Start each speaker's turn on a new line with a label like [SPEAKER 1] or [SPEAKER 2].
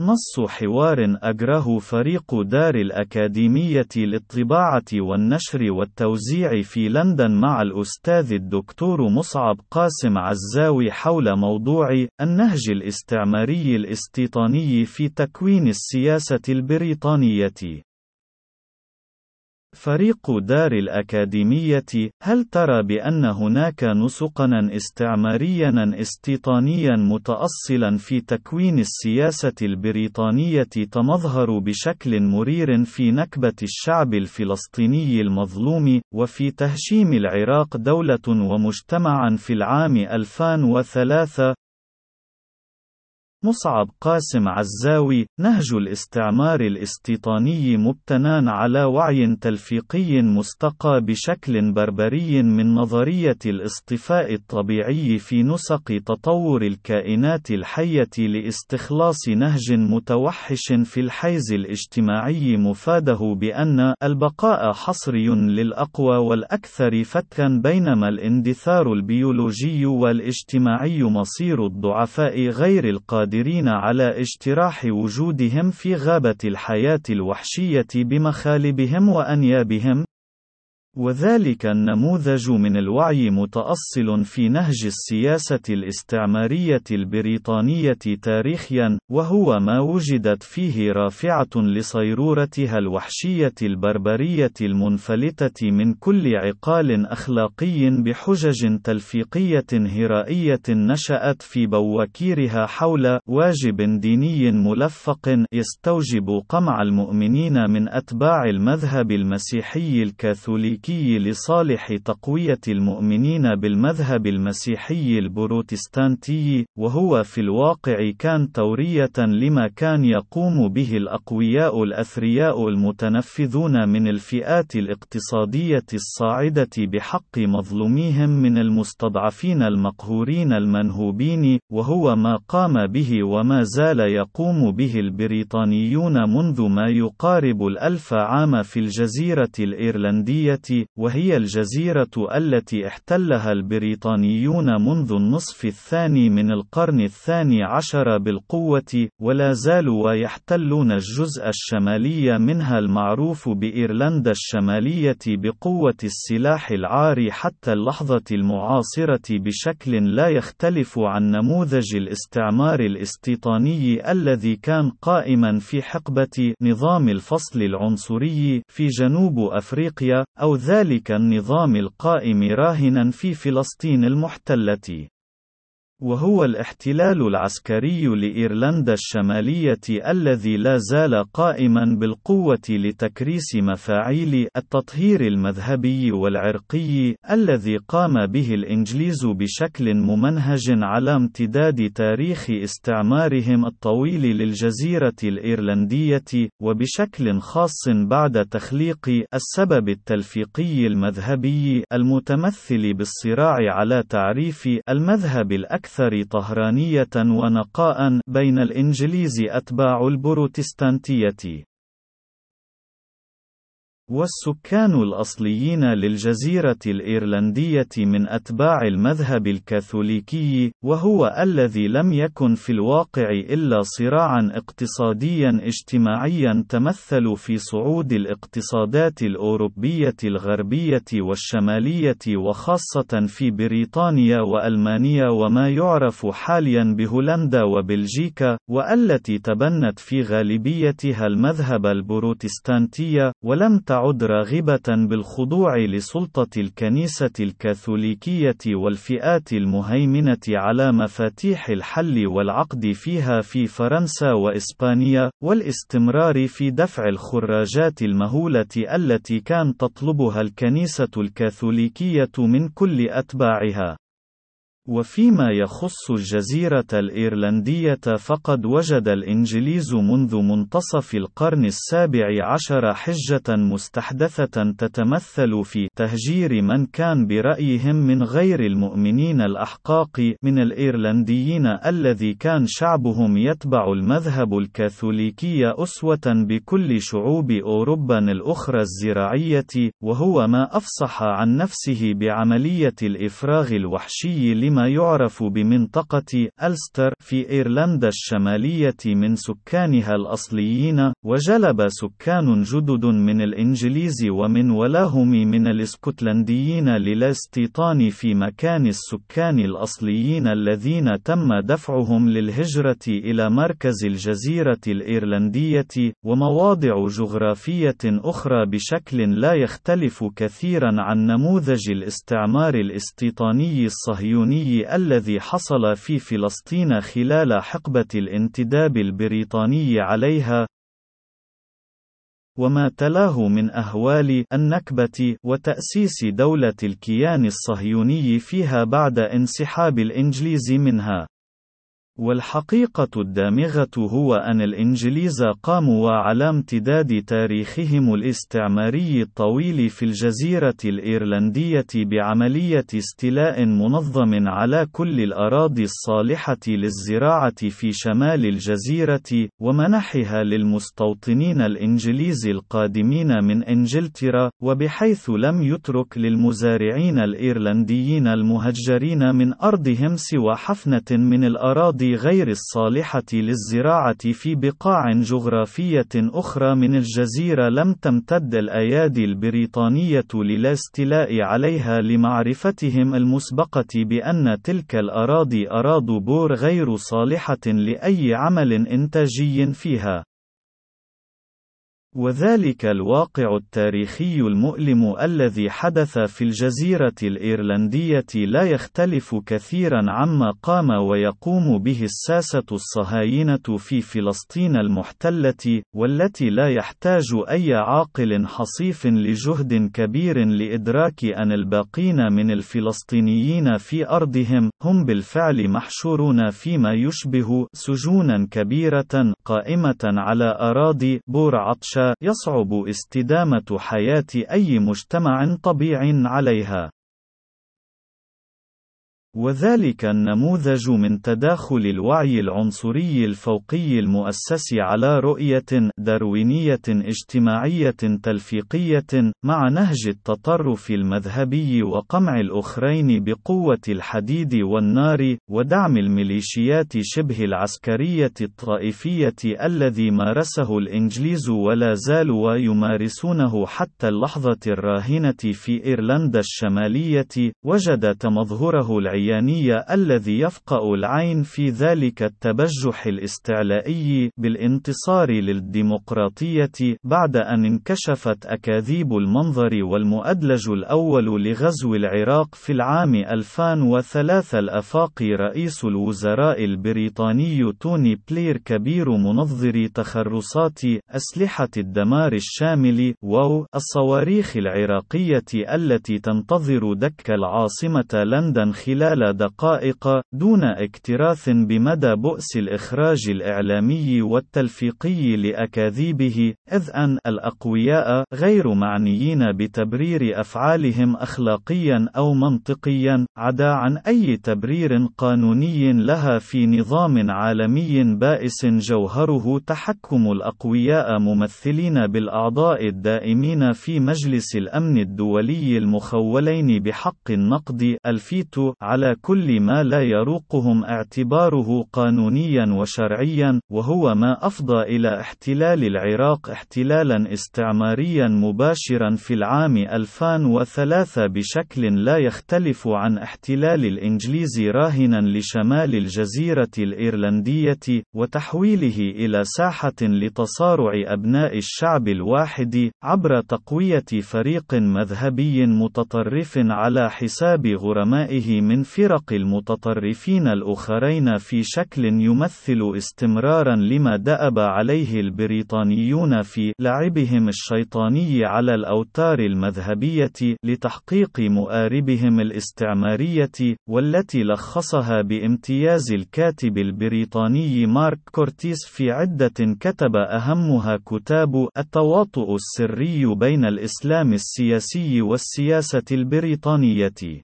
[SPEAKER 1] نص حوار أجره فريق دار الأكاديمية للطباعة والنشر والتوزيع في لندن مع الأستاذ الدكتور مصعب قاسم عزاوي حول موضوع النهج الاستعماري الاستيطاني في تكوين السياسة البريطانية. فريق دار الأكاديمية، هل ترى بأن هناك نسقًا استعماريًا استيطانيًا متأصلًا في تكوين السياسة البريطانية تمظهر بشكل مرير في نكبة الشعب الفلسطيني المظلوم، وفي تهشيم العراق دولة ومجتمعًا في العام 2003 مصعب قاسم عزاوي نهج الاستعمار الاستيطاني مبتنى على وعي تلفيقي مستقى بشكل بربري من نظرية الاصطفاء الطبيعي في نسق تطور الكائنات الحية لاستخلاص نهج متوحش في الحيز الاجتماعي مفاده بأن البقاء حصري للأقوى والأكثر فتكا بينما الاندثار البيولوجي والاجتماعي مصير الضعفاء غير القادرين قادرين على اجتراح وجودهم في غابة الحياة الوحشية بمخالبهم وأنيابهم. وذلك النموذج من الوعي متأصل في نهج السياسة الاستعمارية البريطانية تاريخيا، وهو ما وجدت فيه رافعة لصيرورتها الوحشية البربرية المنفلتة من كل عقال أخلاقي بحجج تلفيقية هرائية نشأت في بواكيرها حول واجب ديني ملفق يستوجب قمع المؤمنين من أتباع المذهب المسيحي الكاثوليكي. الأمريكي لصالح تقوية المؤمنين بالمذهب المسيحي البروتستانتي، وهو في الواقع كان تورية لما كان يقوم به الأقوياء الأثرياء المتنفذون من الفئات الاقتصادية الصاعدة بحق مظلوميهم من المستضعفين المقهورين المنهوبين، وهو ما قام به وما زال يقوم به البريطانيون منذ ما يقارب الألف عام في الجزيرة الإيرلندية وهي الجزيرة التي احتلها البريطانيون منذ النصف الثاني من القرن الثاني عشر بالقوة، ولا زالوا ويحتلون الجزء الشمالي منها المعروف بإيرلندا الشمالية بقوة السلاح العار حتى اللحظة المعاصرة بشكل لا يختلف عن نموذج الاستعمار الاستيطاني الذي كان قائما في حقبة نظام الفصل العنصري في جنوب أفريقيا، أو ذلك النظام القائم راهنا في فلسطين المحتلة. وهو الاحتلال العسكري لإيرلندا الشمالية الذي لا زال قائما بالقوة لتكريس مفاعيل التطهير المذهبي والعرقي الذي قام به الإنجليز بشكل ممنهج على امتداد تاريخ استعمارهم الطويل للجزيرة الإيرلندية وبشكل خاص بعد تخليق السبب التلفيقي المذهبي المتمثل بالصراع على تعريف المذهب الأكثر الأكثر طهرانية ونقاء بين الإنجليز أتباع البروتستانتية. والسكان الأصليين للجزيرة الإيرلندية من أتباع المذهب الكاثوليكي، وهو الذي لم يكن في الواقع إلا صراعًا اقتصاديًا اجتماعيًا تمثل في صعود الاقتصادات الأوروبية الغربية والشمالية وخاصة في بريطانيا وألمانيا وما يعرف حاليًا بهولندا وبلجيكا، والتي تبنت في غالبيتها المذهب البروتستانتي، ولم تعد راغبة بالخضوع لسلطة الكنيسة الكاثوليكية والفئات المهيمنة على مفاتيح الحل والعقد فيها في فرنسا وإسبانيا، والاستمرار في دفع الخراجات المهولة التي كان تطلبها الكنيسة الكاثوليكية من كل أتباعها. وفيما يخص الجزيرة الإيرلندية فقد وجد الإنجليز منذ منتصف القرن السابع عشر حجة مستحدثة تتمثل في تهجير من كان برأيهم من غير المؤمنين الأحقاق من الإيرلنديين الذي كان شعبهم يتبع المذهب الكاثوليكي أسوة بكل شعوب أوروبا الأخرى الزراعية، وهو ما أفصح عن نفسه بعملية الإفراغ الوحشي فيما يعرف بمنطقة ألستر في إيرلندا الشمالية من سكانها الأصليين، وجلب سكان جدد من الإنجليز ومن ولاهم من الإسكتلنديين للاستيطان في مكان السكان الأصليين الذين تم دفعهم للهجرة إلى مركز الجزيرة الإيرلندية، ومواضع جغرافية أخرى بشكل لا يختلف كثيرا عن نموذج الاستعمار الاستيطاني الصهيوني الذي حصل في فلسطين خلال حقبة الانتداب البريطاني عليها، وما تلاه من أهوال النكبة وتأسيس دولة الكيان الصهيوني فيها بعد انسحاب الإنجليز منها. والحقيقة الدامغة هو أن الإنجليز قاموا على امتداد تاريخهم الاستعماري الطويل في الجزيرة الإيرلندية بعملية استيلاء منظم على كل الأراضي الصالحة للزراعة في شمال الجزيرة، ومنحها للمستوطنين الإنجليز القادمين من إنجلترا، وبحيث لم يترك للمزارعين الإيرلنديين المهجرين من أرضهم سوى حفنة من الأراضي غير الصالحة للزراعة في بقاع جغرافية أخرى من الجزيرة لم تمتد الأيادي البريطانية للاستيلاء عليها لمعرفتهم المسبقة بأن تلك الأراضي أراضي بور غير صالحة لأي عمل إنتاجي فيها. وذلك الواقع التاريخي المؤلم الذي حدث في الجزيرة الإيرلندية لا يختلف كثيرا عما قام ويقوم به الساسة الصهاينة في فلسطين المحتلة، والتي لا يحتاج أي عاقل حصيف لجهد كبير لإدراك أن الباقين من الفلسطينيين في أرضهم هم بالفعل محشورون فيما يشبه سجونا كبيرة قائمة على أراضي بور عطشان يصعب استدامة حياة أي مجتمع طبيعي عليها. وذلك النموذج من تداخل الوعي العنصري الفوقي المؤسس على رؤية داروينية اجتماعية تلفيقية مع نهج التطرف المذهبي وقمع الأخرين بقوة الحديد والنار ودعم الميليشيات شبه العسكرية الطائفية الذي مارسه الإنجليز ولا زالوا يمارسونه حتى اللحظة الراهنة في إيرلندا الشمالية وجد تمظهره العيان العيانية الذي يفقأ العين في ذلك التبجح الاستعلائي بالانتصار للديمقراطية بعد أن انكشفت أكاذيب المنظر والمؤدلج الأول لغزو العراق في العام 2003 الأفاقي رئيس الوزراء البريطاني توني بلير كبير منظري تخرصات أسلحة الدمار الشامل واو الصواريخ العراقية التي تنتظر دك العاصمة لندن خلال خلال دقائق دون اكتراث بمدى بؤس الإخراج الإعلامي والتلفيقي لأكاذيبه إذ أن الأقوياء غير معنيين بتبرير أفعالهم أخلاقيا أو منطقيا عدا عن أي تبرير قانوني لها في نظام عالمي بائس جوهره تحكم الأقوياء ممثلين بالأعضاء الدائمين في مجلس الأمن الدولي المخولين بحق النقض الفيتو على كل ما لا يروقهم اعتباره قانونيا وشرعيا وهو ما أفضى إلى احتلال العراق احتلالا استعماريا مباشرا في العام 2003 بشكل لا يختلف عن احتلال الإنجليز راهنا لشمال الجزيرة الإيرلندية وتحويله إلى ساحة لتصارع أبناء الشعب الواحد عبر تقوية فريق مذهبي متطرف على حساب غرمائه من فرق المتطرفين الأخرين في شكل يمثل استمرارا لما دأب عليه البريطانيون في لعبهم الشيطاني على الأوتار المذهبية لتحقيق مؤاربهم الاستعمارية والتي لخصها بامتياز الكاتب البريطاني مارك كورتيس في عدة كتب أهمها كتاب التواطؤ السري بين الإسلام السياسي والسياسة البريطانية.